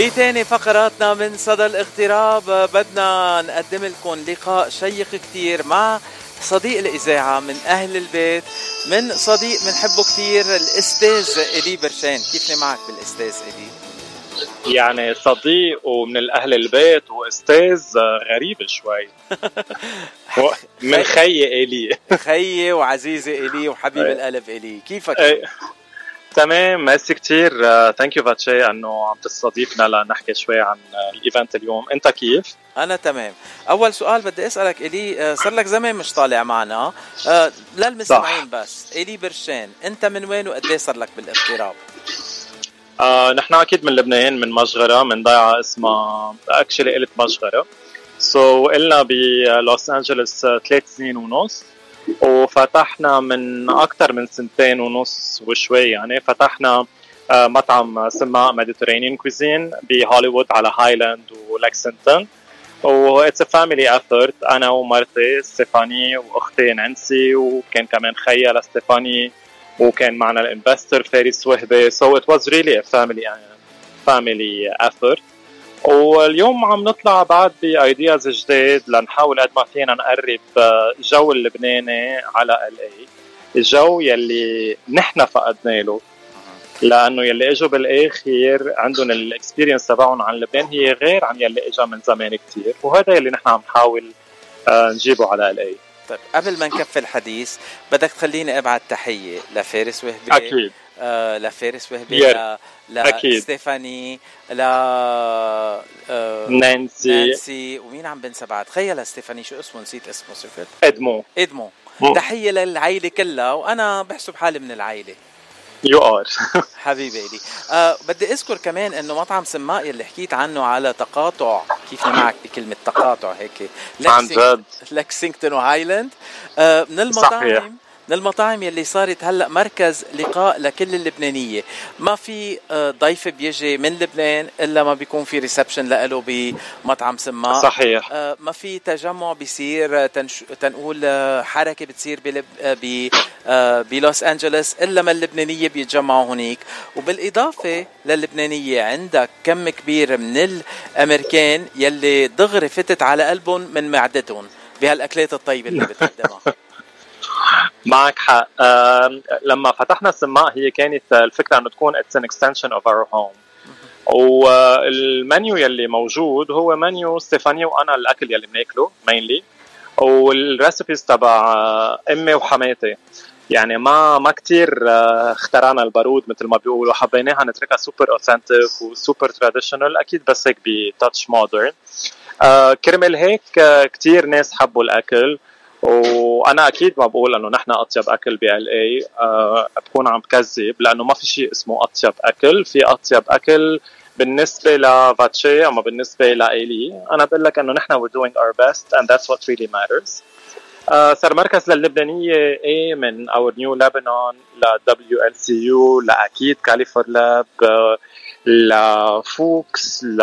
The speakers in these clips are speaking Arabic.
بتاني فقراتنا من صدى الاغتراب بدنا نقدم لكم لقاء شيق كتير مع صديق الإذاعة من أهل البيت من صديق بنحبه كتير الأستاذ إلي برشان. كيفني معك بالأستاذ إلي؟ يعني صديق ومن الأهل البيت وأستاذ غريب شوي. من خيي إلي. خيي وعزيزي إلي وحبيب القلب إلي. كيفك؟ تمام ميرسي كثير thank you فاتشي إنه عم تستضيفنا لنحكي شوي عن ال event اليوم. أنت كيف؟ أنا تمام. أول سؤال بدي أسألك إلي آه، صار لك زمان مش طالع معنا. آه، للمستمعين بس. إلي برشان أنت من وين وقد صار لك بالاغتراب آه نحن أكيد من لبنان من مشغرة من ضيعة اسمها actually قلت مشغرة. so, قلنا بلوس أنجلوس ثلاث سنين ونص. وفتحنا من أكثر من سنتين ونص وشوي يعني فتحنا آه، مطعم سماه Mediterranean cuisine بهوليوود على هايلاند ولكسنتون. و it's family effort أنا ومرتي ستيفاني وأختي نانسي وكان كمان خيا لستيفاني وكان معنا ال investor فارس وهبة. so it was really family family effort واليوم عم نطلع بعد ب ideas جديد لنحاول قد ما فينا نقرب آه، جو اللبناني على LA الجو يلي نحن فقدنا له. لأنه يلي إجوا بالاخر عندهم ال experience تبعهم عن لبنان هي غير عن يلي اجى من زمان كثير وهذا يلي نحن عم نحاول آه، نجيبه على LA طيب قبل ما نكفي الحديث بدك تخليني أبعت تحية لفارس وهبي. أكيد. آه لفارس وهبي لستيفاني ل آه نانسي. نانسي. ومين عم بنسى بعد؟ خيا لستيفاني شو اسمه؟ نسيت اسمه صفت إدمو. إدمو. تحية للعيلة كلها وأنا بحسب حالي من العيلة. you are حبيبي لي آه بدي أذكر كمان إنه مطعم سماء يلي حكيت عنه على تقاطع. كيف معك بكلمة تقاطع هيك؟ عن جد. لكسينغتون وهايلاند آه من المطاعم صحيح. من المطاعم يلي صارت هلأ مركز لقاء لكل اللبنانية. ما في آه، ضيف بيجي من لبنان إلا ما بيكون في reception له بمطعم سماء. صحيح. آه، ما في تجمع بيصير تنش... تنقول آه، حركة بتصير بلب... ب... بلوس أنجلوس إلا ما اللبنانية بيتجمعوا هناك وبالإضافة للبنانيه عندك كم كبير من الأمريكان يلي دغري فتت على قلبهم من معدتهم بهالأكلات الطيبة اللي بتقدمها. معك حق. لما فتحنا السماء هي كانت الفكرة إنه تكون it's an extension of our home والمنيو يلي موجود هو منيو ستيفاني وأنا الأكل يلي بناكله mainly وال recipes تبع أمي وحماتي. يعني ما ما كثير آه، اخترعنا البارود مثل ما بيقولوا. حبيناها نتركها super authentic و super traditional أكيد بس هيك ب touch modern كرمال هيك آه، كثير ناس حبوا الأكل. وأنا أكيد ما بقول إنه نحن أطيب أكل ب LA أه بكون عم بكذب لأنه ما في شيء اسمه أطيب أكل. في أطيب أكل بالنسبة لفاتشي أما بالنسبة لايلي أنا بقول لك إنه نحن we're doing our best and that's what really matters. uh, صار مركز للبنانيه إيه من اور نيو لبنان ل يو لاكيد كاليفور لاب uh, لفوكس ل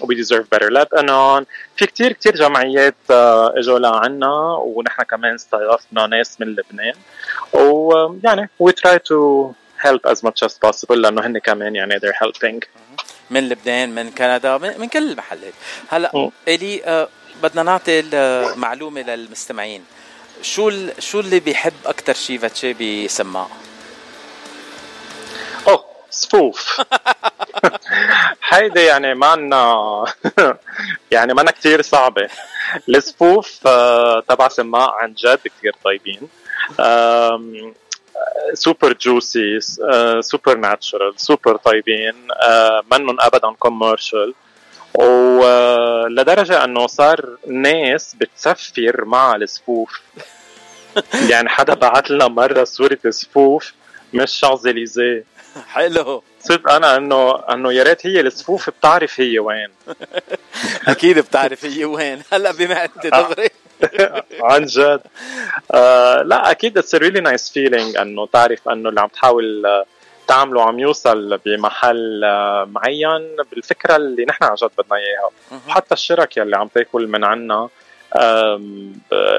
وي ديزيرف بيتر لبنان في كتير كتير جمعيات آه، إجوا لعنا ونحن كمان استضفنا ناس من لبنان. ويعني وي تراي تو help as much as possible لأنه هن كمان يعني they're helping. من لبنان من كندا من, كل المحلات. هلأ إلي آه بدنا نعطي المعلومة للمستمعين. شو شو اللي بيحب أكثر شيء فاتشي بسماء صفوف هيدي يعني مانا يعني مانا كثير صعبة. الصفوف آه، تبع سماء عن جد كثير طيبين. super juicy super natural super طيبين آه، منهم ابدا commercial ولدرجة أنه صار ناس بتسفر مع الصفوف يعني حدا بعت لنا مرة صورة صفوف من شانزليزيه حلو. صرت أنا انه إنه يا ريت هي الصفوف بتعرف هي وين. أكيد بتعرف هي وين. هلا بما أنت دغري عن جد. آه لا أكيد it's really nice feeling إنه تعرف إنه اللي عم تحاول آه، تعمله عم يوصل بمحل آه، معين. بالفكرة اللي نحن عن جد بدنا إياها. حتى الشركة اللي عم تاكل من عنا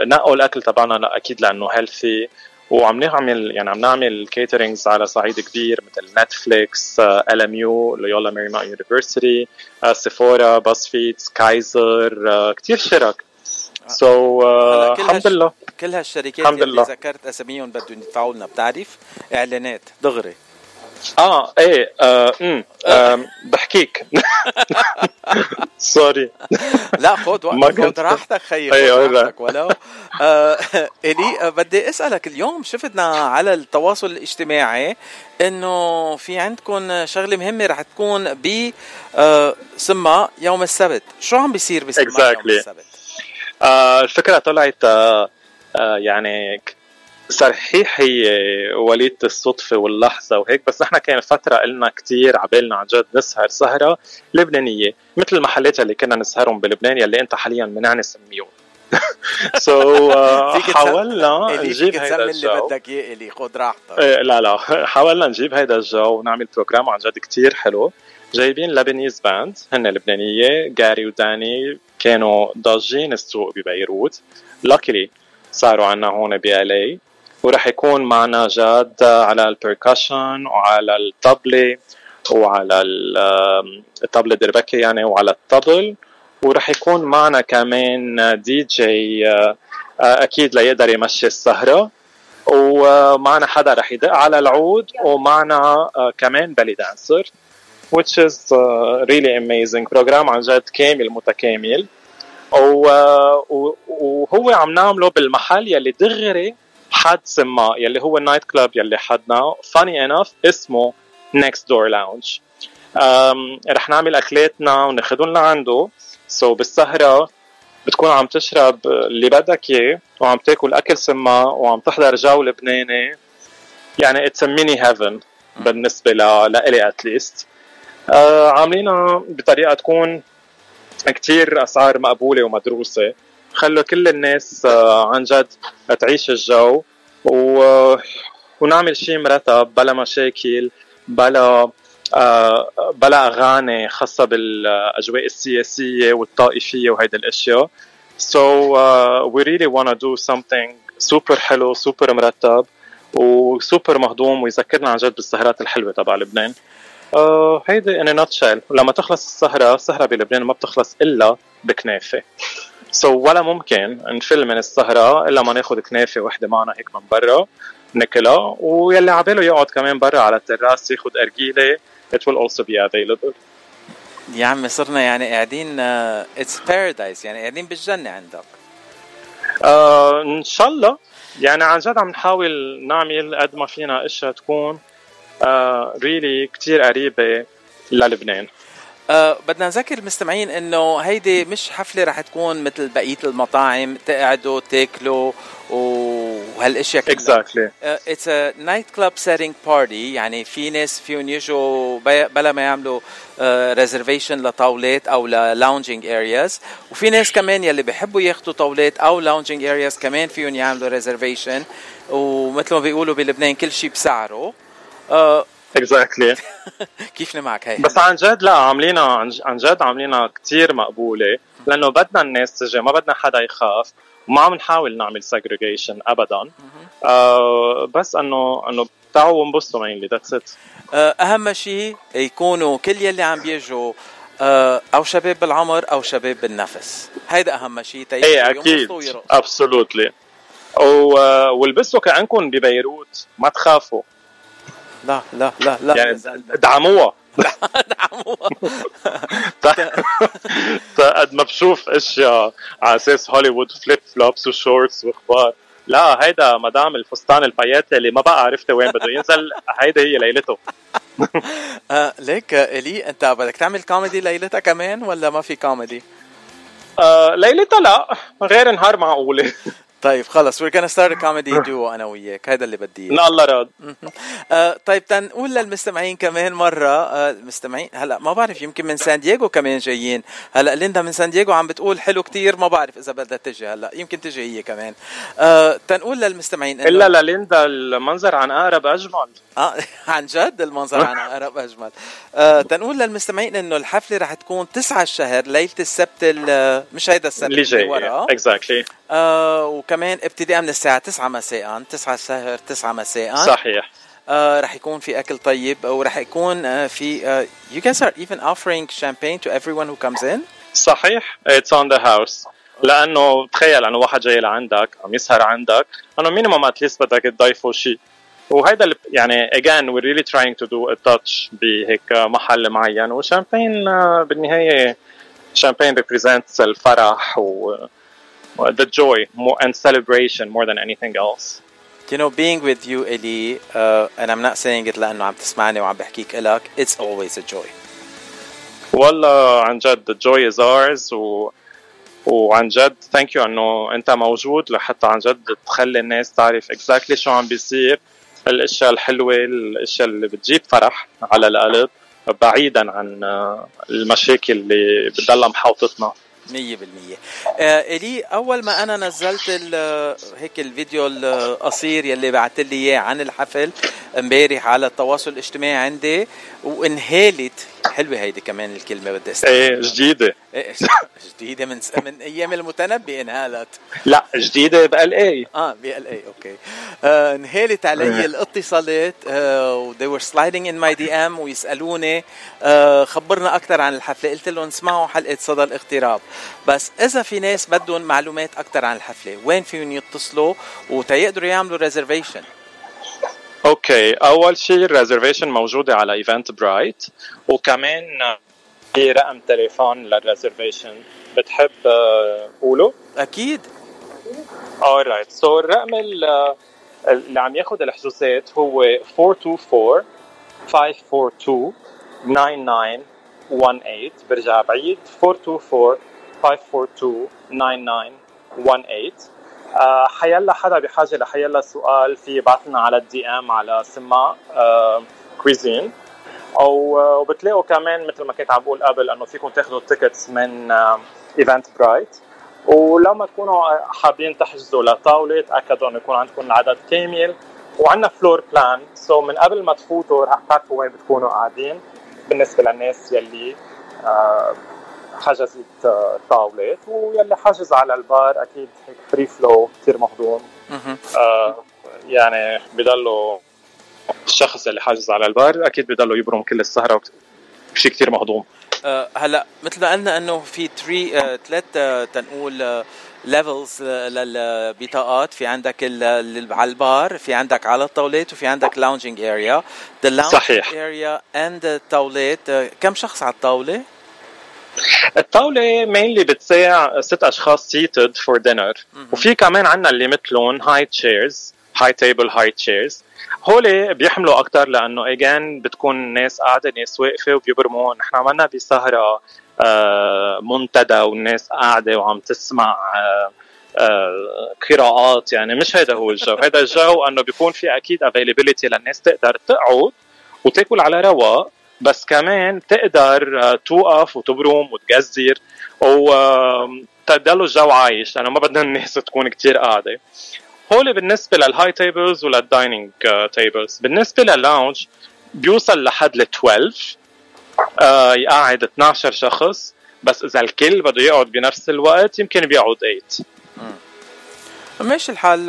نقوا الأكل تبعنا أكيد لأنه healthy وعم نعمل يعني عم نعمل caterings على صعيد كبير مثل Netflix LMU Loyola Marymount University Sephora باسفيت Kaiser كثير شرك. so, uh, الحمد لله. كل هالشركات اللي ذكرت أساميهم بدهم يدفعوا لنا بتعرف إعلانات دغري. آه إيه آه امم آه بحكيك. سوري لا خذ وقت خذ راحتك خيي أيوه راحتك ولو. آه إلي آه، بدي أسألك اليوم شفتنا على التواصل الاجتماعي إنه في عندكم شغلة مهمة رح تكون ب آه سما يوم السبت. شو عم بيصير بسما exactly. يوم السبت؟ آه الفكرة طلعت آه آه يعني صحيح هي وليدة الصدفة واللحظة وهيك بس نحن كان فترة إلنا كتير عبالنا عن جد نسهر سهرة لبنانية مثل المحلات اللي كنا نسهرهم بلبنان يلي أنت حاليا منعني سميهم so حاولنا نجيب هيدا الجو. اللي بدك إياه إلي خذ راحتك. إيه لا لا حاولنا نجيب هيدا الجو ونعمل program عن جد كتير حلو. جايبين Lebanese band هن لبنانية جاري وداني كانوا ضاجين السوق ببيروت. لاكلي صاروا عنا هون بـ ورح يكون معنا جاد على ال percussion وعلى الطبلة وعلى الطبلة دربكة يعني وعلى الطبل. ورح يكون معنا كمان دي جي آه، أكيد ليقدر يمشي السهرة. ومعنا حدا رح يدق على العود. ومعنا آه، كمان belly dancer which is really amazing program عن جد كامل متكامل. وهو عم نعمله بالمحل يلي دغري حد سماه يلي هو ال night club يلي حدنا. funny enough اسمه Next Door Lounge رح نعمل أكلاتنا وناخذهم لعنده. so بالسهرة بتكون عم تشرب اللي بدك إياه وعم تاكل أكل سما وعم تحضر جو لبناني. يعني it's mini heaven بالنسبة لإلي at least آه عاملينها بطريقة تكون كتير أسعار مقبولة ومدروسة. خلوا كل الناس آه، عن جد تعيش الجو. و... ونعمل شيء مرتب بلا مشاكل بلا آه، بلا أغاني خاصة بالأجواء السياسية والطائفية وهيدي الأشياء. So uh, we really want to do something سوبر حلو سوبر مرتب وسوبر مهضوم ويذكرنا عن جد بالسهرات الحلوة تبع لبنان. آه هيدي in a nutshell لما تخلص السهرة السهرة بلبنان ما بتخلص إلا بكنافة. so, ولا ممكن نفل من السهرة إلا ما ناخذ كنافة وحدة معنا هيك من برا ناكلها ويلي عباله يقعد كمان برا على التراس ياخذ أرجيلة it will also be available. يا عمي صرنا يعني قاعدين it's uh, paradise يعني قاعدين بالجنة عندك. آه إن شاء الله. يعني عن جد عم نحاول نعمل قد ما فينا أشياء تكون really uh, كتير قريبة للبنان. أه بدنا نذكر المستمعين إنه هيدي مش حفلة رح تكون مثل بقية المطاعم تقعدوا تاكلوا وهالأشياء كلها. exactly it's a night club setting party يعني في ناس فيهم يجوا بلا ما يعملوا reservation uh, لطاولات أو لل lounging areas وفي ناس كمان يلي بيحبوا ياخذوا طاولات أو lounging areas كمان فيهم يعملوا reservation ومثل ما بيقولوا بلبنان كل شيء بسعره. uh, exactly كيف معك هي بس عن جد لا عاملينها عن جد عاملينها كثير مقبولة. لأنه بدنا الناس تجي ما بدنا حدا يخاف. وما عم نحاول نعمل segregation ابدا. آه بس انه إنه تعوا وانبسطوا mainly that's it أهم شيء يكونوا كل يلي عم بيجوا آه أو شباب بالعمر أو شباب بالنفس. هيدا أهم شيء إيه أكيد. absolutely والبسوا كأنكم ببيروت. ما تخافوا. لا لا لا لا. يعني دعموها. دعموها. قد ما بشوف أشياء على أساس هوليوود flip flops و shorts وأخبار. لا هيدا مدام الفستان البياتي اللي ما بقى عرفت وين بده ينزل هيدا هي ليلته. آه ليك إلي أنت بدك تعمل كوميدي ليلتها كمان ولا ما في كوميدي؟ آه ليلتها لا غير نهار معقولة. طيب خلص. We're gonna start a comedy duo أنا وياك. هذا اللي بدي إياه. الله راد آه طيب تنقول للمستمعين كمان مرة آه المستمعين هلا ما بعرف يمكن من سان دييغو كمان جايين. هلا ليندا من سان دييغو عم بتقول حلو كتير ما بعرف إذا بدها تجي هلا. يمكن تجي هي كمان. آه تنقول للمستمعين إنه؟ إلا لليندا المنظر عن أقرب أجمل. آه عن جد المنظر عن أقرب أجمل. آه تنقول للمستمعين إنه الحفلة رح تكون 9 الشهر ليلة السبت مش هيدا السبت اللي جاي. exactly آه وكمان وكمان ابتداء من الساعة 9 مساء 9 شهر 9 مساء. صحيح. آه رح يكون في أكل طيب ورح يكون آه في آه you guys are even offering champagne to everyone who comes in. صحيح. It's on the house. لأنه تخيل أنه واحد جاي لعندك عم يسهر عندك أنه minimum at least بدك تضيفه شيء وهيدا يعني again we're really trying to do a touch بهيك محل معين. وشامبين آه، بالنهاية champagne represents الفرح و the joy more, and celebration more than anything else. You know, being with you, Eli, uh, and I'm not saying it لأنه عم تسمعني وعم بحكيك إلك, it's always a joy. والله عن جد the joy is ours و وعن جد thank you إنه أنت موجود لحتى عن جد تخلي الناس تعرف exactly شو عم بيصير الأشياء الحلوة الأشياء اللي بتجيب فرح على القلب بعيدا عن المشاكل اللي بتضلها محوطتنا مية بالمية. آه إلي أول ما أنا نزلت هيك الفيديو القصير يلي بعثت لي إياه عن الحفل امبارح على التواصل الاجتماعي عندي وانهالت حلوة هيدي كمان الكلمة بدي استخدمها إيه جديدة. إيه جديدة من من أيام المتنبي انهالت. لا جديدة بال A آه بال A okay. آه انهالت علي. الاتصالات آه they were sliding in my DM ويسألوني آه خبرنا أكثر عن الحفلة. قلت لهم اسمعوا حلقة صدى الاغتراب. بس إذا في ناس بدهم معلومات أكثر عن الحفلة وين فيهم يتصلوا؟ وتيقدروا يعملوا reservation okay أول شيء ال reservation موجودة على Eventbrite وكمان في رقم تليفون للريزرفيشن بتحب آه، قوله؟ أكيد. Alright so الرقم اللي عم ياخذ الحجوزات هو 424 542 9918 برجع بعيد. 424 542 9918 آه، حيلا حدا بحاجة لحيلا سؤال في يبعث على ال DM على Sama Cuisine أو آه، وبتلاقوا كمان مثل ما كنت عم بقول قبل إنه فيكم تاخذوا ال tickets من Eventbrite ولما تكونوا حابين تحجزوا لطاولة تاكدوا إنه يكون عندكم العدد كامل. وعندنا floor plan so من قبل ما تفوتوا رح تعرفوا وين بتكونوا قاعدين بالنسبة للناس يلي آه حجزت طاولات واللي حجز على البار أكيد هيك free flow كثير مهضوم. آه يعني بضلوا الشخص اللي حاجز على البار أكيد بضلوا يبرم كل السهرة شيء كثير مهضوم. أه هلا مثل ما قلنا إنه في three أه ثلاث أه تنقول levels للبطاقات. في عندك على البار في عندك على الطاولات وفي عندك lounging area the صحيح. area and الطاولات كم شخص على الطاولة؟ الطاولة mainly بتساع ست أشخاص seated for dinner وفي كمان عندنا اللي مثلهم high chairs high table high chairs هول بيحملوا أكثر لأنه again بتكون ناس قاعدة ناس واقفة وبيبرموا نحن عملنا بسهرة آه، منتدى والناس قاعدة وعم تسمع آه، آه، قراءات. يعني مش هذا هو الجو. هذا الجو إنه بيكون في أكيد availability للناس تقدر تقعد وتاكل على رواق. بس كمان تقدر آه، توقف وتبرم وتجزر وتضل الجو عايش. لأنه ما بدنا الناس تكون كتير قاعدة. هول بالنسبة لل high tables ولل dining tables بالنسبة لل lounge بيوصل لحد ل 12 آه يقعد 12 شخص. بس إذا الكل بده يقعد بنفس الوقت يمكن بيقعد 8 ماشي الحال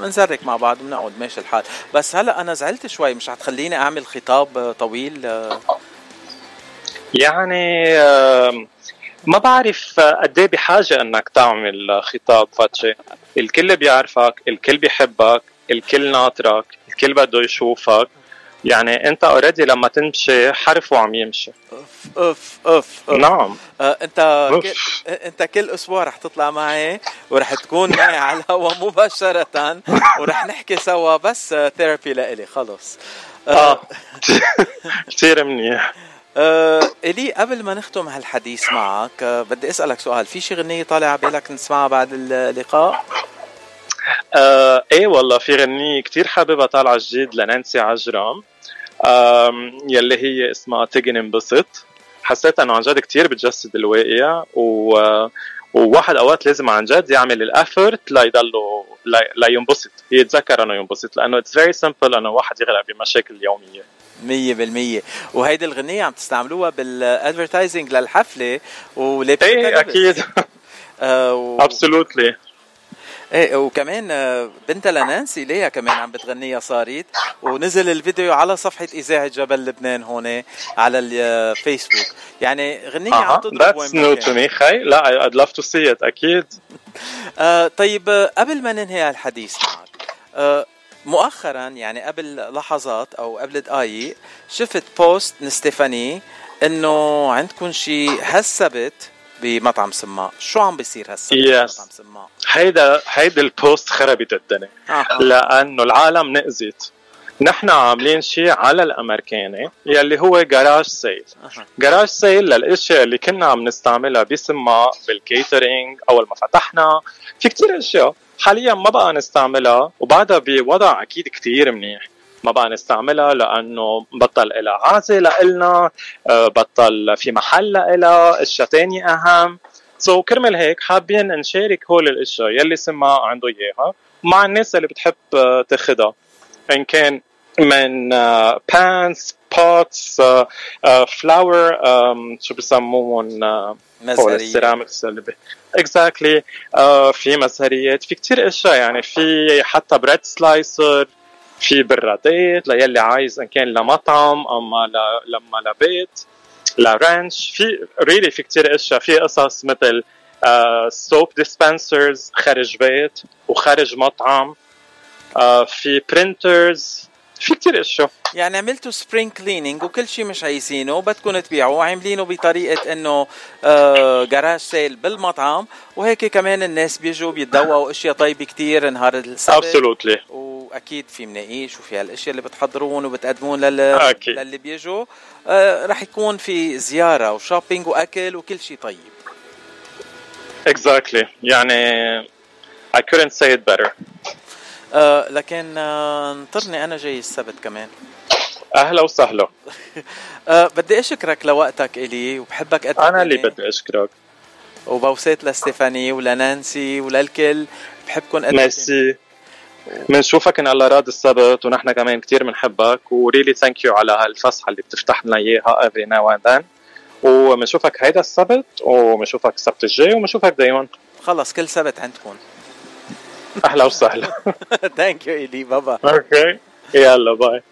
بنزرك مع بعض بنقعد ماشي الحال. بس هلا أنا زعلت شوي مش حتخليني أعمل خطاب طويل يعني ما بعرف قد إيه بحاجة إنك تعمل خطاب فتشي الكل بيعرفك الكل بيحبك الكل ناطرك الكل بده يشوفك. يعني انت already لما تمشي حرف وعم يمشي. أوف أوف أوف, نعم. آه انت أوف. كل انت كل أسبوع رح تطلع معي ورح تكون معي على الهواء مباشرة ورح نحكي سوا بس therapy لإلي خلص. آه كثير منيح. آه إلي قبل ما نختم هالحديث معك آه بدي أسألك سؤال. في شي غنية طالعة على بالك نسمعها بعد اللقاء؟ آه إيه والله في غنية كتير حاببها طالعة جديد لنانسي عجرم. يلي هي اسمها تيجن انبسط. حسيت إنه عن جد كثير بتجسد الواقع و وواحد أوقات لازم عن جد يعمل الافورت ليضله لينبسط يتذكر إنه ينبسط لأنه it's very simple إنه واحد يغرق بمشاكل اليوميه مية بالمية. وهيدي الغنية عم تستعملوها بال advertising للحفلة ولابسة إيه أكيد. absolutely إيه وكمان آه، بنتها لنانسي ليها كمان عم بتغنيها صارت ونزل الفيديو على صفحة إذاعة جبل لبنان هون على الفيسبوك يعني غنية عم تضرب That's new to me خي. لا I'd love to see it أكيد. آه طيب آه، قبل ما ننهي الحديث معك آه مؤخرا يعني قبل لحظات أو قبل دقائق شفت post من ستيفاني إنه عندكم شيء هالسبت بمطعم سماء. شو عم بيصير yes. بمطعم سماء؟ هيدا هيدا ال post خربت الدنيا. آه. لأنه العالم نقزت نحن عاملين شيء على الأمريكاني يلي هو garage sale garage sale للإشياء اللي كنا عم نستعملها بسماء بال catering أول ما فتحنا. في كتير أشياء حاليا ما بقى نستعملها وبعدها بوضع أكيد كتير منيح. ما بقى نستعملها لأنه بطل لها عازه لإلنا آه، بطل في محل لها إشياء تانية أهم so, كرمال هيك حابين نشارك هول الإشياء يلي سما عنده إياها مع الناس اللي بتحب آه، تاخدها إن كان من pans pots flower شو بسموهم مزهريات ال ceramics اللي exactly. uh, في مزهريات في كتير إشياء يعني في حتى bread slicer في برادات ليلي عايز إن كان لمطعم أما لما لبيت لرانش في really في كتير إشياء. في قصص مثل soap uh, dispensers خارج بيت وخارج مطعم. uh, في printers في كتير اشياء يعني عملتوا spring cleaning وكل شيء مش عايزينه بدكم تبيعوه عاملينه بطريقة إنه آه garage sale بالمطعم وهيك كمان الناس بيجوا بيتدوقوا إشياء طيبة كتير نهار السبت. absolutely وأكيد في مناقيش وفي هالإشياء اللي بتحضرون وبتقدمون لل... أكيد. للي بيجوا. آه رح يكون في زيارة و shopping وأكل وكل شيء طيب. Exactly. يعني I couldn't say it better. آه لكن آه انطرني أنا جاي السبت كمان. أهلا وسهلا. أه بدي أشكرك لوقتك إلي وبحبك قد أنا اللي بدي أشكرك. وبوسات لستيفاني ولنانسي وللكل بحبكم قد ميرسي. بنشوفك ان الله راد السبت ونحن كمان كثير بنحبك و really thank you على هالفسحة اللي بتفتح لنا إياها every now and then وبنشوفك هيدا السبت وبنشوفك السبت الجاي وبنشوفك دايما. خلص كل سبت عندكم أهلا وسهلا. thank you ايلي bye bye okay يلا bye